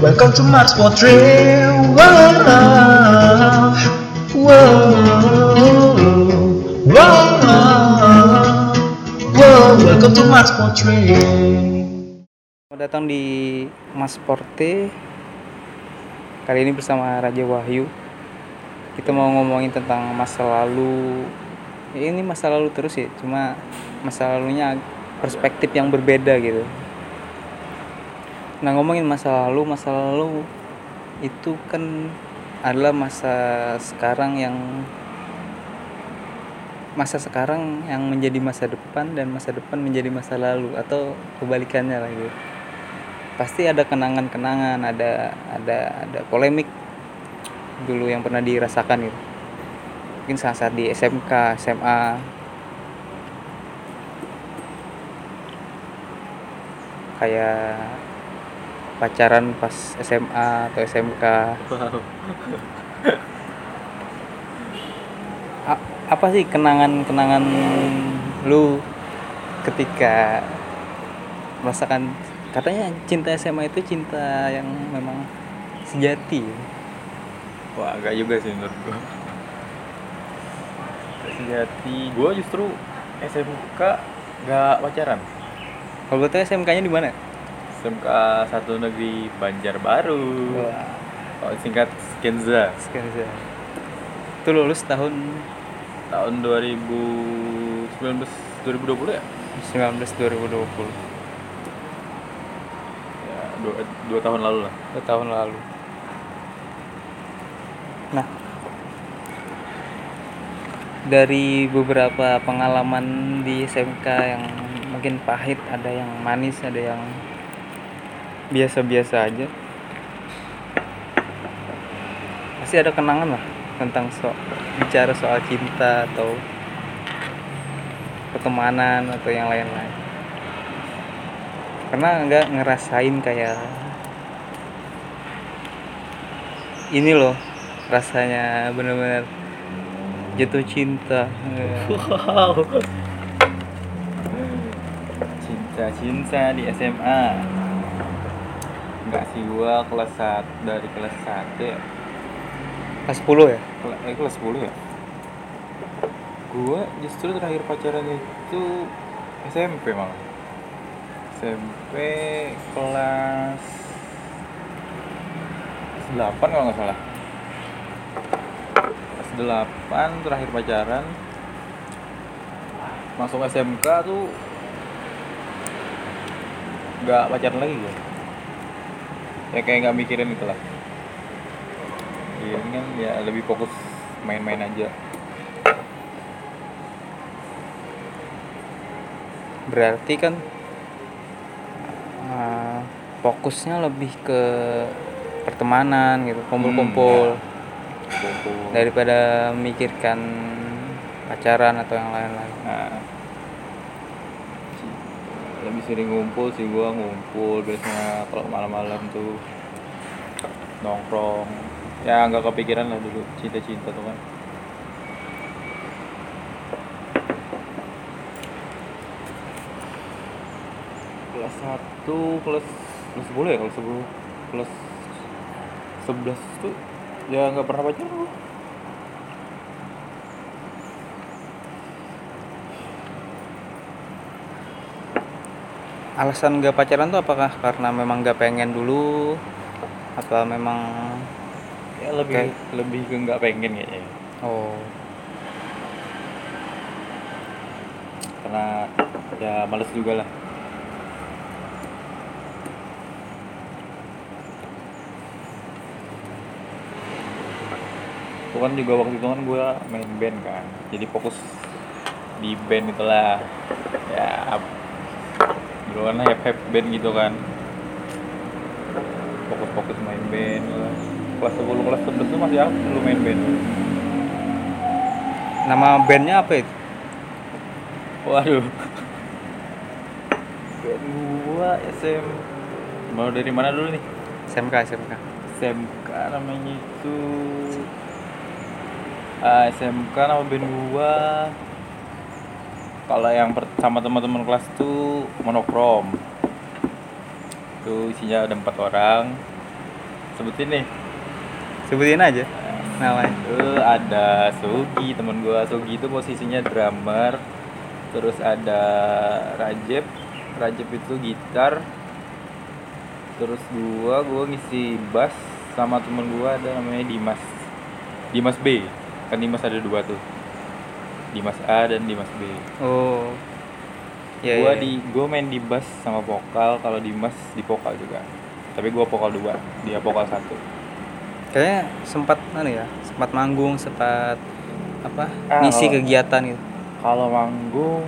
Welcome to Mars Portrait. Wow, wow, wow. Welcome to Mars Portrait. Selamat datang di Mas Porte Kali ini bersama Raja Wahyu Kita mau ngomongin tentang masa lalu ya Ini masa lalu terus ya Cuma masa lalunya perspektif yang berbeda gitu Nah ngomongin masa lalu Masa lalu itu kan adalah masa sekarang yang masa sekarang yang menjadi masa depan dan masa depan menjadi masa lalu atau kebalikannya lah gitu. Pasti ada kenangan-kenangan ada ada ada polemik dulu yang pernah dirasakan gitu. Mungkin saat-saat di SMK SMA kayak pacaran pas SMA atau SMK A- apa sih kenangan-kenangan lu ketika merasakan katanya cinta SMA itu cinta yang memang sejati Wah, agak juga sih menurut gua. Sejati, gua justru SMK nggak pacaran. kalau betul SMK-nya di mana SMK satu negeri Banjarbaru. Wah, Oh, singkat Skenza. saja. itu lulus tahun Tahun 2019 2020 ya? 19 2020 Ya, dua, dua tahun lalu lah. dua tahun lalu nah dari beberapa pengalaman di SMK yang mungkin pahit ada yang manis ada yang biasa-biasa aja pasti ada kenangan lah tentang so bicara soal cinta atau pertemanan atau yang lain-lain karena nggak ngerasain kayak ini loh rasanya bener-bener jatuh cinta Wow. Cinta-cinta di SMA. Enggak. Sih gua kelas 1 dari kelas 1 ya. kelas 10 ya? Kela- eh, kelas 10 ya? Gua justru terakhir pacaran itu SMP malah. SMP kelas 8 kalau nggak salah. Kelas 8 terakhir pacaran. Masuk SMK tuh nggak pacaran lagi gue ya kayak nggak mikirin itu lah Iya ini kan ya lebih fokus main-main aja. berarti kan eh, fokusnya lebih ke pertemanan gitu kumpul-kumpul. Kumpul. daripada memikirkan pacaran atau yang lain-lain. Nah, lebih sering ngumpul sih gua ngumpul biasanya kalau malam-malam tuh nongkrong. Ya nggak kepikiran lah dulu cinta-cinta tuh kan. Kelas 1 kelas kelas 10 ya kelas 10 kelas 11 tuh ya nggak pernah pacaran alasan gak pacaran tuh apakah karena memang gak pengen dulu? Apa memang ya lebih lebih ke nggak pengen kayaknya. Oh. Karena ya males juga lah. Itu kan juga waktu itu kan gue main band kan. Jadi fokus di band itulah. Ya dulu kan hype hype band gitu kan fokus fokus main band lah. kelas 10 kelas 11 tuh masih aku dulu main band nama bandnya apa itu Waduh. Band gua SM. Mau dari mana dulu nih? SMK SMK SMK namanya itu Ah, SMK nama band gua kalau yang sama teman-teman kelas tuh monokrom. Itu isinya ada empat orang. Sebutin nih. Sebutin aja namanya. Itu ada Sugi temen gua. Sugi itu posisinya drummer. Terus ada Rajep. Rajep itu gitar. Terus gua gua ngisi bass sama temen gua ada namanya Dimas. Dimas B. Kan Dimas ada dua tuh Dimas A dan Dimas B. Oh. Ya gua ya, di gua main di bass sama vokal kalau Dimas di vokal juga. Tapi gua vokal dua dia vokal satu. Kayaknya sempat anu ya sempat manggung sempat apa Ah, ngisi kalau- kegiatan gitu. Kalau manggung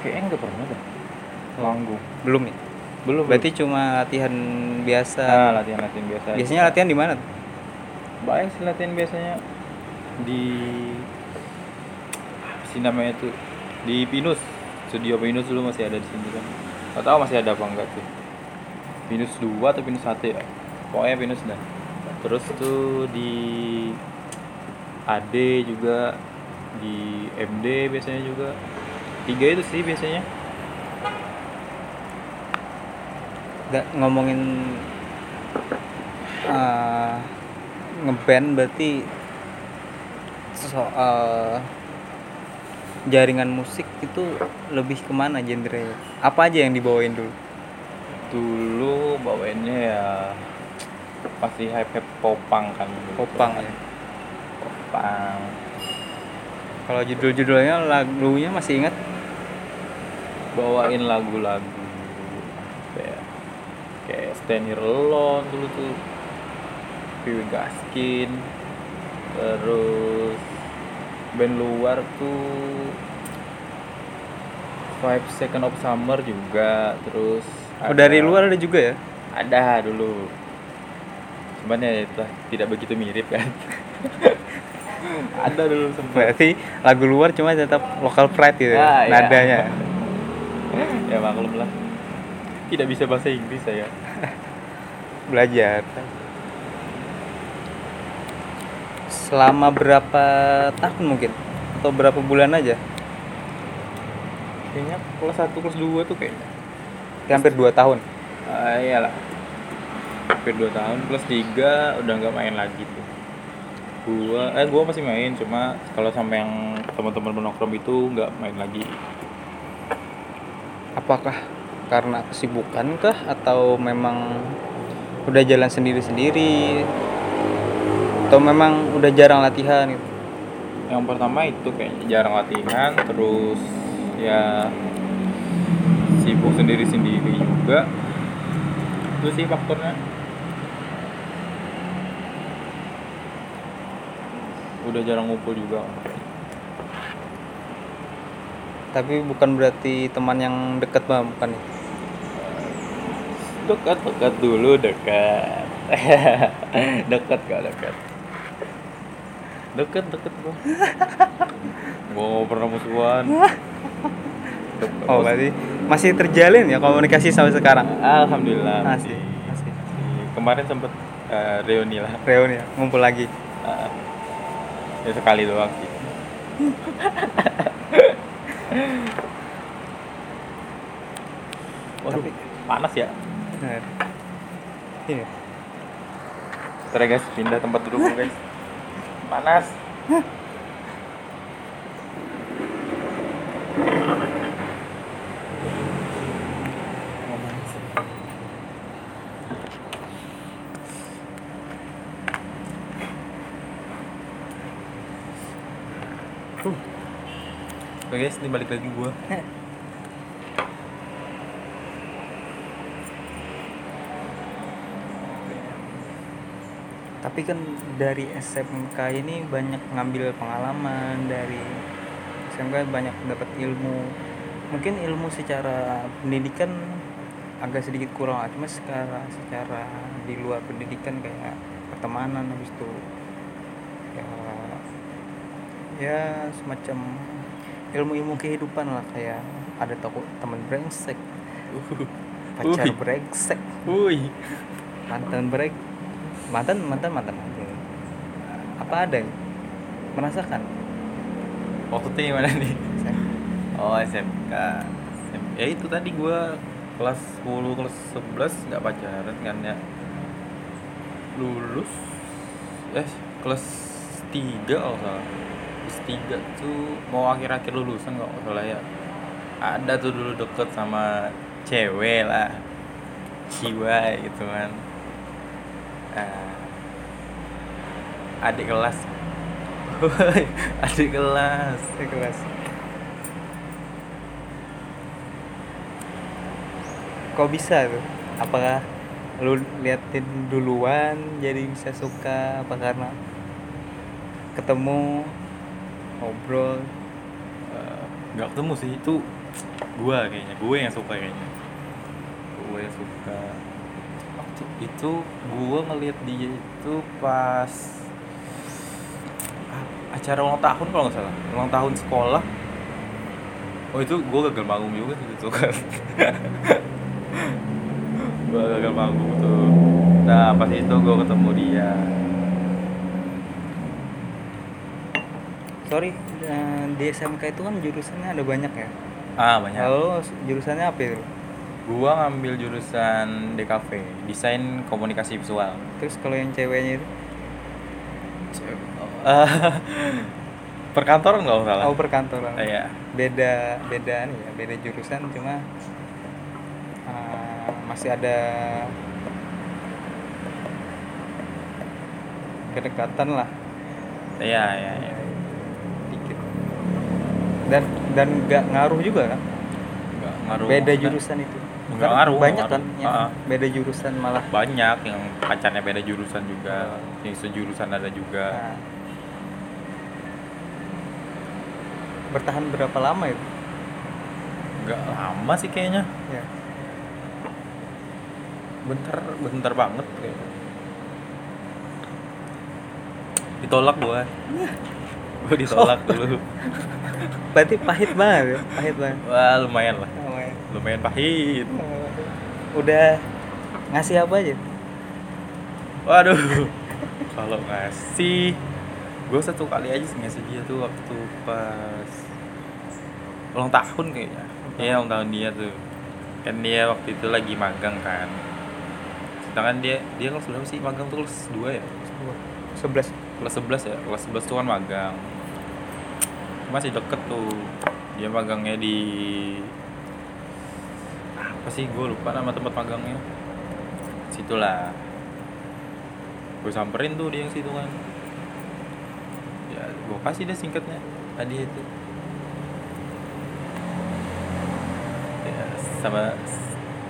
kayaknya nggak pernah dah manggung. Belum ya? Belum berarti cuma latihan biasa. Nah, latihan latihan biasa biasanya latihan di mana sih latihan biasanya di sih namanya tuh? Di Pinus. Studio Pinus dulu masih ada di sini kan. Nggak tahu masih ada apa enggak tuh. Pinus 2 atau Pinus 1 ya? Pokoknya Pinus dah. Terus tuh di AD juga di MD biasanya juga. Tiga itu sih biasanya. Nggak ngomongin eh, ngeband berarti soal jaringan musik itu lebih ke mana genre apa aja yang dibawain dulu? Dulu bawainnya ya pasti hype hype popang kan popang ya? Popang kalau judul-judulnya lagunya masih ingat? Bawain lagu-lagu kayak kayak Stand Here Alone dulu tuh. Piwi Gaskin terus band luar tuh Five Second of Summer juga terus oh, dari luar ada juga ya? Ada dulu. Cuman ya itu tidak begitu mirip kan. Ada dulu sempat. Berarti lagu luar cuma tetap lokal pride gitu Ah, ya, nadanya. Ya maklum lah. Tidak bisa bahasa Inggris saya. Belajar selama berapa tahun mungkin? Atau berapa bulan aja? Kayaknya kelas 1 kelas 2 tuh kayaknya. Hampir dua tahun? Ah iyalah. Hampir 2 tahun kelas 3 udah nggak main lagi tuh. Gua eh gua masih main cuma kalau sampai yang teman-teman menongkrong itu nggak main lagi. Apakah karena kesibukan kah atau memang udah jalan sendiri-sendiri atau memang udah jarang latihan gitu? Yang pertama itu kayaknya jarang latihan terus ya sibuk sendiri-sendiri juga. Itu sih faktornya. Udah jarang ngumpul juga. Tapi bukan berarti teman yang deket bang bukan ya? dekat dekat dulu dekat. Dekat gak dekat deket deket gua. Gua pernah musuhan. Oh berarti masih terjalin ya komunikasi sampai sekarang? Alhamdulillah masih masih. kemarin sempet eh, reuni lah. Reuni ya ngumpul lagi? Ah, ya sekali doang sih. Waduh, Tapi- panas ya. Bener. ini Ntar ya guys, pindah tempat duduk guys Panas. Oke guys, ini balik lagi gua tapi kan dari SMK ini banyak ngambil pengalaman dari SMK banyak dapat ilmu. Mungkin ilmu secara pendidikan agak sedikit kurang cuma secara secara di luar pendidikan kayak pertemanan habis itu. Ya ya semacam ilmu-ilmu kehidupan lah kayak ada toko teman brengsek pacar brengsek mantan break mantan mantan mantan. Aja apa ada merasakan? Maksudnya gimana nih? Oh SMK. SM. Ya itu tadi gua kelas 10 kelas 11 nggak pacaran kan ya. Lulus eh kelas 3 kalau salah. Kelas 3 tuh mau akhir-akhir lulusan nggak salah ya. Ada tuh dulu deket sama cewek lah. Jiwa gitu kan Ah. adik kelas. Adik kelas. Di kelas. Kok bisa tuh? Apakah lu liatin duluan jadi bisa suka? Apa karena ketemu ngobrol? Eh, nggak ketemu sih. Itu gua kayaknya. Gue yang suka kayaknya. Gue yang suka waktu itu gua ngeliat dia itu pas a- acara ulang tahun kalau nggak salah. Ulang tahun sekolah. Oh itu gua gagal manggung juga sih itu kan. Gua gagal manggung tuh. Nah pas itu gua ketemu dia. Sorry eh, di SMK itu kan jurusannya ada banyak ya? Ah banyak. Lalu jurusannya apa itu Gua ngambil jurusan DKV, desain komunikasi visual. terus kalau yang ceweknya itu Eh, perkantoran nggak salah. oh perkantoran Iya. beda beda nih ya beda jurusan cuma eh, masih ada kedekatan lah Iya, iya, iya. dikit dan dan nggak ngaruh juga kan Nggak ngaruh. beda maksudnya. jurusan itu Nggak ngaruh, banyak kan yang Ah. beda jurusan malah Banyak yang pacarnya beda jurusan juga, Ah. yang sejurusan ada juga. Nah. bertahan berapa lama itu Nggak lama sih kayaknya. ya Bentar, bentar banget kayaknya. Ditolak gua. gua ditolak dulu. berarti pahit banget ya pahit banget Wah, lumayan lah. Lumayan pahit. udah ngasih apa aja Waduh. Kalau ngasih gue satu kali aja sih ngasih dia tuh waktu pas ulang tahun kayaknya. Iya, ulang tahun dia tuh. Kan dia waktu itu lagi magang kan. Sedangkan dia dia kelas berapa sih? Magang tuh kelas 2 ya? sebelas Kelas 11 ya? Kelas 11 tuh kan magang. Masih deket tuh. Dia magangnya di apa sih? Gue lupa nama tempat magangnya situlah. Gue samperin tuh dia yang situ kan. Ya gue kasih deh singkatnya. Tadi itu. Ya sama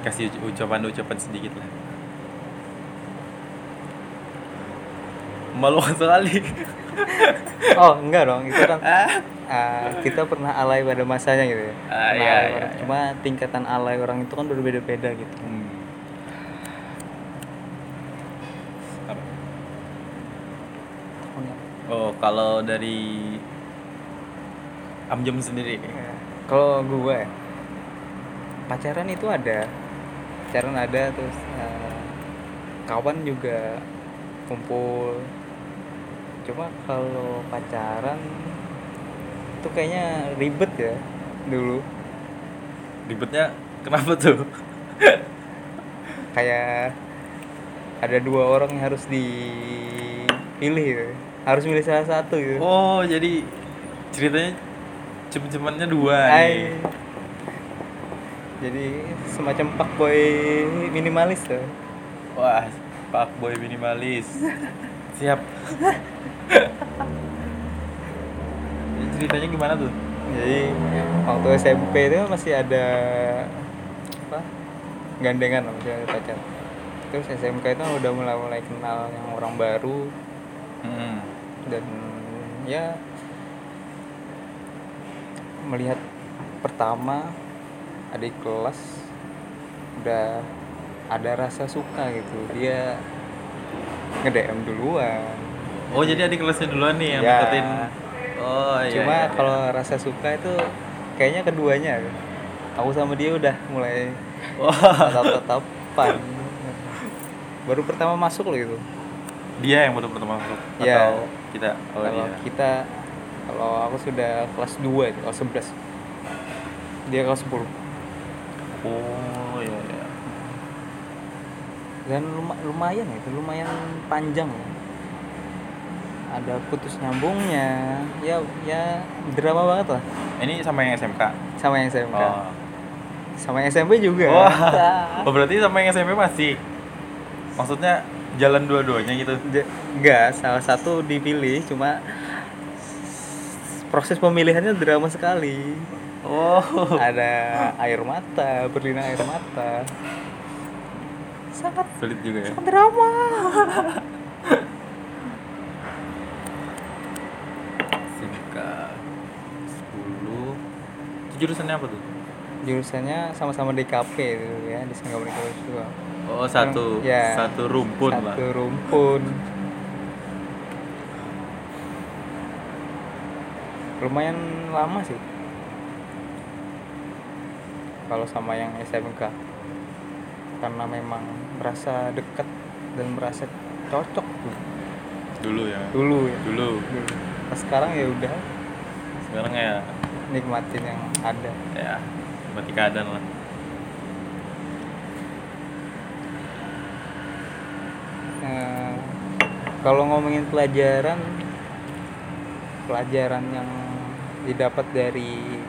kasih ucapan-ucapan sedikit lah. Malu sekali oh enggak dong itu kan ah, kita pernah alay pada masanya gitu ya Pernah iya, iya, iya. cuma tingkatan alay orang itu kan berbeda-beda gitu Hmm. Oh, kalau dari Amjem sendiri. Ya, kalau gue ya, pacaran itu ada pacaran ada terus eh, kawan juga kumpul cuma kalau pacaran itu kayaknya ribet ya dulu Ribetnya kenapa tuh? kayak ada dua orang yang harus dipilih gitu. harus milih salah satu gitu Oh, jadi ceritanya cem-cemannya dua Hai. nih. jadi semacam pak boy minimalis tuh Wah, Pak Boy minimalis. Siap. Ceritanya gimana tuh? jadi waktu SMP itu masih ada apa gandengan ada pacar terus SMK itu udah mulai mulai kenal yang orang baru Hmm. dan ya melihat pertama adik kelas udah ada rasa suka gitu dia nge DM duluan Oh, jadi adik kelasnya duluan nih yang Ya. deketin. Oh, iya. cuma iya, iya. kalau rasa suka itu kayaknya keduanya aku sama dia udah mulai Wah, tatap-tatapan baru pertama masuk loh itu dia yang baru pertama masuk Iya. atau kita? Oh, kalau iya. kita kalau aku sudah kelas 2 itu kelas 11 dia kelas 10 Oh, iya. iya. dan luma- lumayan itu lumayan panjang ya. Ada putus nyambungnya ya ya drama banget lah Ini sama yang SMK. sama yang SMK Oh. sama yang SMP juga Wah. Oh, berarti sama yang SMP masih. Maksudnya jalan dua-duanya gitu. J- enggak salah satu dipilih cuma proses pemilihannya drama sekali Oh. ada air mata berlinang air mata sangat Sulit juga ya. sangat drama jurusannya apa tuh? jurusannya sama-sama DKP itu ya desain komunikasi visual Oh, satu Ya. satu rumpun lah. satu rumpun lumayan lama sih kalau sama yang SMK karena memang merasa dekat dan merasa cocok tuh Dulu ya. dulu ya Dulu. dulu. Pas sekarang ya udah Sekarang ya nikmatin yang ada. Ya mati keadaan lah. Eh, kalau ngomongin pelajaran pelajaran yang didapat dari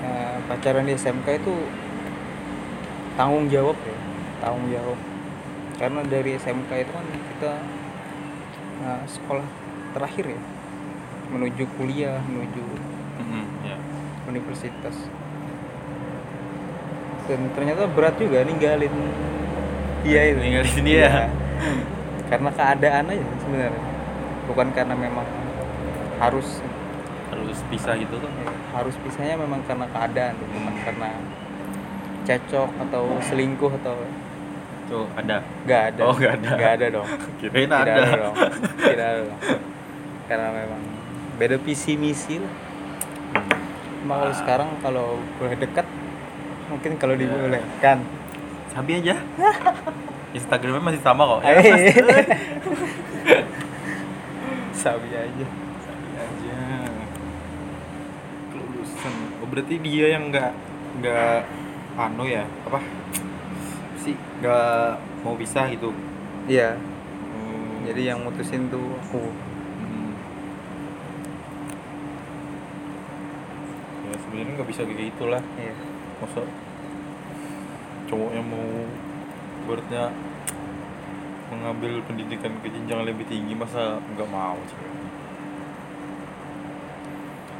eh, pacaran di SMK itu tanggung jawab ya tanggung jawab. Karena dari SMK itu kan kita eh, sekolah terakhir ya menuju kuliah menuju Mm-mm, ya. universitas dan ternyata berat juga ninggalin dia itu Ninggalin dia. Iya. karena keadaan aja sebenarnya bukan karena memang harus Harus pisah gitu tuh. harus pisahnya memang karena keadaan bukan karena cecok atau selingkuh atau Tuh ada. nggak ada Oh, nggak ada. nggak ada dong Kirain tidak ada. ada dong tidak ada dong karena memang beda visi misi lah Cuma kalau Ah. sekarang kalau boleh dekat mungkin kalau Ya. dibolehkan Sabi aja. Instagramnya masih sama kok. Ya, sabi aja Sabi aja. Kelulusan. Oh berarti dia yang nggak nggak anu ya apa sih nggak mau pisah gitu. iya Hmm. jadi yang mutusin tuh aku Hmm. Sebenarnya nggak bisa kayak gitulah. iya. Masa cowok yang mau berarti mengambil pendidikan ke jenjang lebih tinggi masa nggak mau ceweknya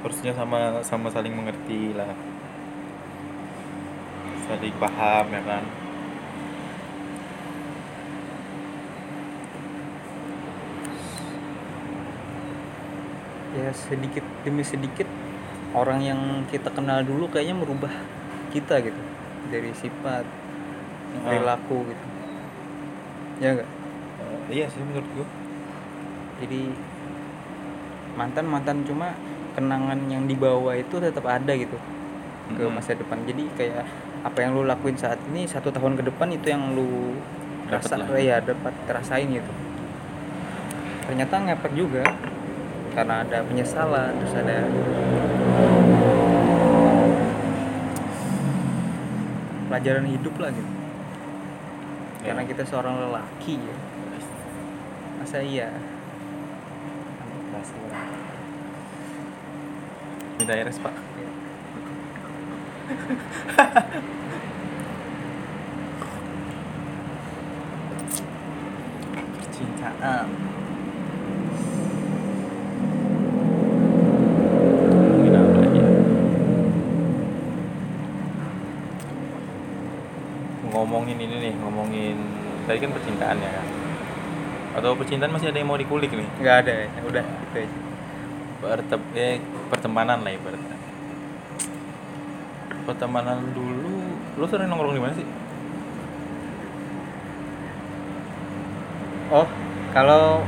harusnya sama sama saling mengerti lah. Saling paham ya kan? Ya sedikit demi sedikit orang yang kita kenal dulu kayaknya merubah kita gitu. Dari sifat Ah. perilaku gitu. Ya enggak Eh, iya sih menurut gua. Jadi mantan mantan cuma kenangan yang dibawa itu tetap ada gitu ke masa depan. Jadi kayak apa yang lu lakuin saat ini satu tahun ke depan itu yang lu rasa lah. ya dapat rasain gitu. Ternyata ngepek juga karena ada penyesalan terus ada pelajaran hidup lah gitu. Ya. karena kita seorang lelaki ya. Masa iya? Minta iris pak. Percintaan Ngomongin apa lagi ya? Ngomongin ini nih ngomongin tadi kan percintaan ya kan? Atau percintaan masih ada yang mau dikulik nih? Nggak ada ya udah gitu aja. Eh, pertemanan lah ibaratnya pertemanan dulu lu sering nongkrong di mana sih? Oh kalau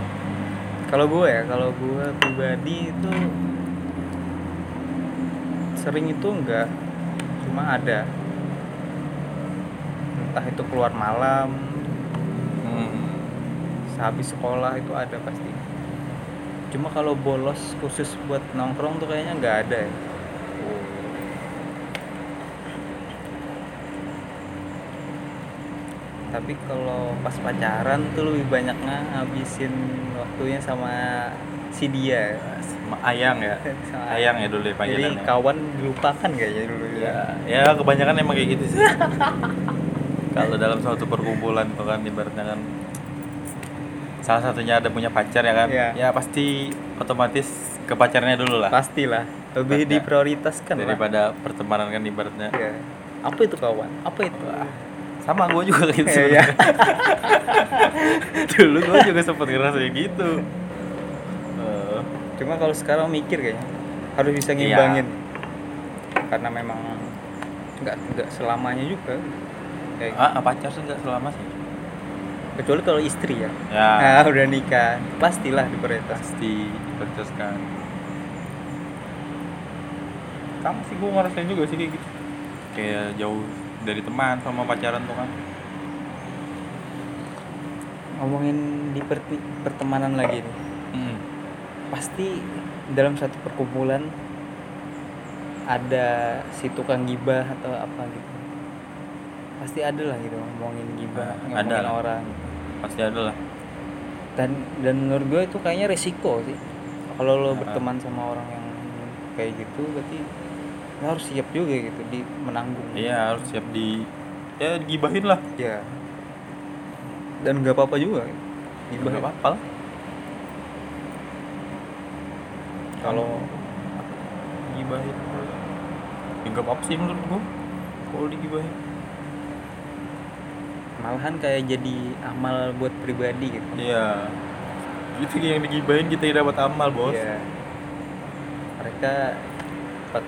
kalau gue ya kalau gue pribadi itu sering itu enggak cuma ada entah itu keluar malam hmm. sehabis sekolah itu ada pasti. Cuma kalau bolos khusus buat nongkrong tuh kayaknya nggak ada ya. Tapi kalau pas pacaran tuh lebih banyak ngabisin waktunya sama si dia. Sama ayang ya? Sama ayang. Ya dulu ya jadi kawan dilupakan kayaknya dulu ya ya kebanyakan emang kayak gitu sih kalau dalam suatu perkumpulan tuh kan ibaratnya kan salah satunya ada punya pacar ya kan? Iya. ya pasti otomatis ke pacarnya dulu lah. Pastilah. Lebih diprioritaskan lah. Daripada pertemanan kan ibaratnya. Ya. apa itu kawan? Apa itu? Sama gue juga gitu sebenarnya. dulu gue juga sempet ngerasa kayak gitu. Eh, cuma kalau sekarang mikir kayaknya harus bisa Iya. ngimbangin. Karena memang nggak nggak selamanya juga kayak ah pacar sih nggak selama sih. Kecuali kalau istri ya. Ya. Nah udah nikah. Pastilah diprioritas pasti diprioritaskan sama sih gue ngerasain juga sih kayak gitu. Kayak jauh dari teman sama pacaran tuh kan. Ngomongin di per- pertemanan lagi nih. Hmm. pasti dalam satu perkumpulan ada si tukang gibah atau apa gitu pasti ada lah gitu ngomongin gibah Ah, ngomongin ada lah. orang. Pasti ada lah. Dan dan menurut gue itu kayaknya resiko sih. Kalau lo Ah. berteman sama orang yang kayak gitu berarti lo harus siap juga gitu di menanggung. Iya harus siap di ya digibahin lah. Ya dan nggak apa-apa juga. Gibah nggak apa-apa lah. Kalau gibahin ya nggak apa-apa sih menurut gue kalau digibahin malahan kayak jadi amal buat pribadi gitu iya itu yang digibahin kita yang dapat amal bos Iya. mereka dapat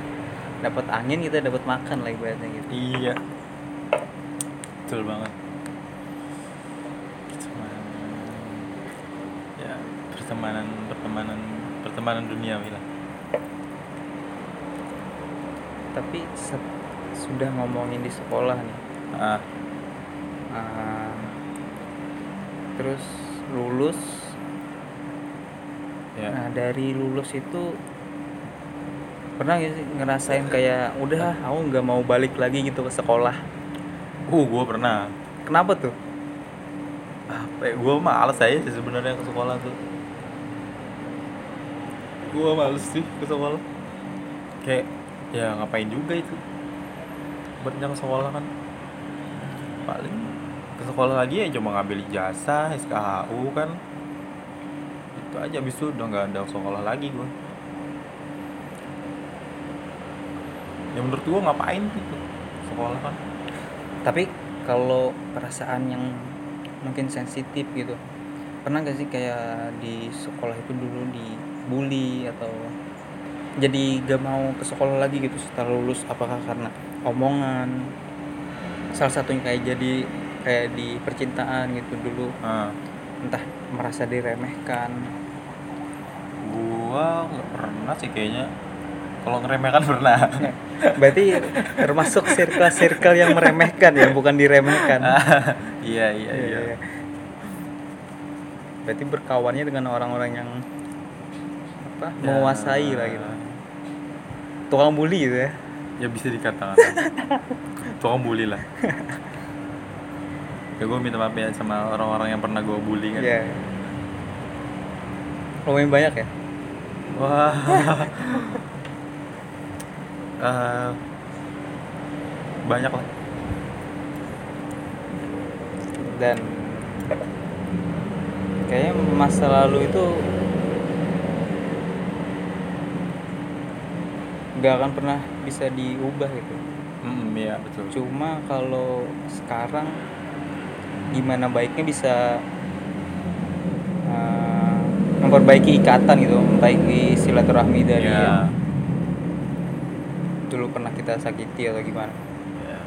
dapat angin kita dapat makan lah ibaratnya gitu Iya. Betul banget. Pertemanan. Ya, pertemanan, pertemanan, pertemanan duniawi lah. tapi sudah ngomongin di sekolah nih Ah, ah, terus lulus ya. nah dari lulus itu pernah gak sih ngerasain kayak udah aku nggak mau balik lagi gitu ke sekolah Uh, gua pernah. kenapa tuh Apa ya? Gua males aja sih sebenarnya ke sekolah tuh. Gua males sih ke sekolah. Kayak ya ngapain juga itu. Ke sekolah kan paling ke sekolah lagi ya cuma ngambil ijazah SKHU kan. Itu aja habis itu udah nggak ada sekolah lagi gua. Ya menurut gua ngapain gitu sekolah kan. Tapi kalau perasaan yang mungkin sensitif gitu pernah gak sih kayak di sekolah itu dulu dibully atau jadi gak mau ke sekolah lagi gitu setelah lulus? Apakah karena omongan? Salah satunya kayak jadi kayak di percintaan gitu dulu nah, entah merasa diremehkan gua nggak pernah sih kayaknya kalau ngeremehkan pernah berarti termasuk circle-circle yang meremehkan ya bukan diremehkan iya iya iya Iya. Berarti berkawannya dengan orang-orang yang apa? Ya. menguasai lah gitu. Tukang bully gitu ya. ya bisa dikatakan tukang bully lah ya gue minta maaf ya sama orang-orang yang pernah gue bully kan Iya. Lumayan banyak ya. wah Eh, banyak lah Dan kayaknya masa lalu itu nggak akan pernah bisa diubah gitu. hmm iya betul Cuma kalau sekarang gimana baiknya bisa uh, memperbaiki ikatan gitu, memperbaiki silaturahmi dari ya, yang dulu pernah kita sakiti atau gimana. ya.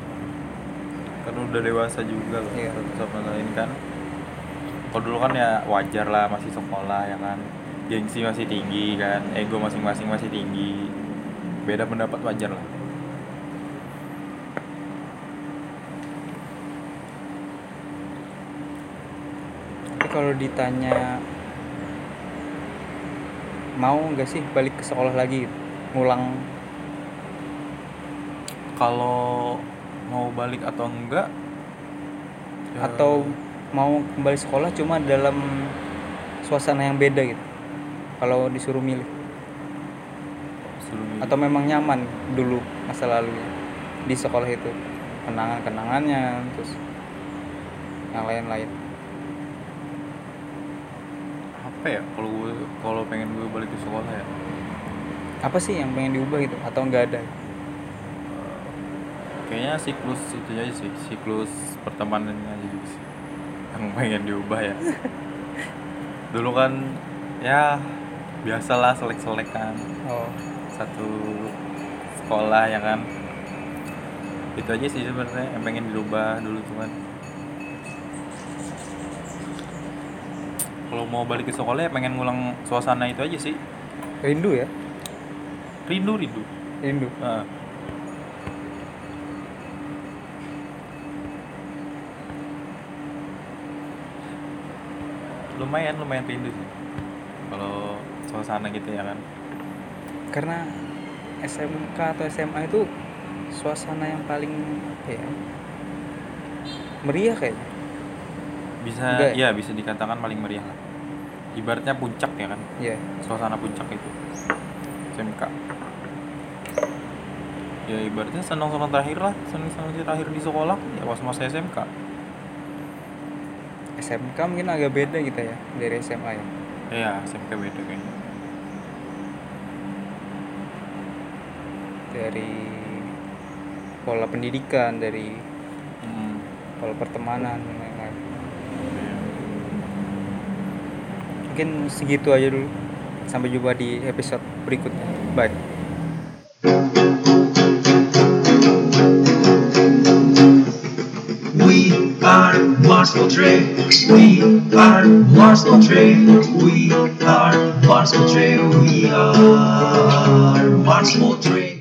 kan udah dewasa juga loh Iya. satu sama lain kan kalau dulu kan ya wajar lah masih sekolah ya kan gengsi masih tinggi kan ego masing-masing masih tinggi beda pendapat wajar lah Tapi kalau ditanya mau nggak sih balik ke sekolah lagi? ngulang. Kalau mau balik atau enggak Ya. atau mau kembali sekolah cuma dalam suasana yang beda gitu kalau disuruh milih. Suruh atau memang nyaman dulu masa lalunya di sekolah itu. Kenangan kenangannya terus yang lain-lain apa ya kalau gue kalau pengen gue balik ke sekolah ya. Apa sih yang pengen diubah gitu atau enggak ada? Kayaknya siklus itu aja sih siklus pertemanannya aja juga sih yang pengen diubah ya. Dulu kan ya biasalah selek-selek kan oh. Satu sekolah ya kan. Itu aja sih sebenarnya yang pengen dirubah dulu cuman kalau mau balik ke sekolah ya pengen ngulang suasana itu aja sih. Rindu ya? Rindu rindu. Rindu. Nah. lumayan lumayan rindu sih. Kalau suasana gitu ya kan. Karena SMK atau SMA itu suasana yang paling ya? Meriah kayaknya bisa Enggak ya? bisa dikatakan paling meriah lah. Ibaratnya puncak ya kan? Ya suasana puncak itu. SMK ya ibaratnya senang-senang terakhir lah. Senang-senang terakhir di sekolah. Ya pas masa SMK SMK mungkin agak beda gitu ya dari SMA ya? Ya SMK beda kayaknya. Dari pola pendidikan dari Hmm. pola pertemanan dan lain-lain Iya. Mungkin segitu aja dulu sampai jumpa di episode berikutnya bye We are Mars Portrait. We are Mars Portrait. We are Mars Portrait. We are Mars Portrait.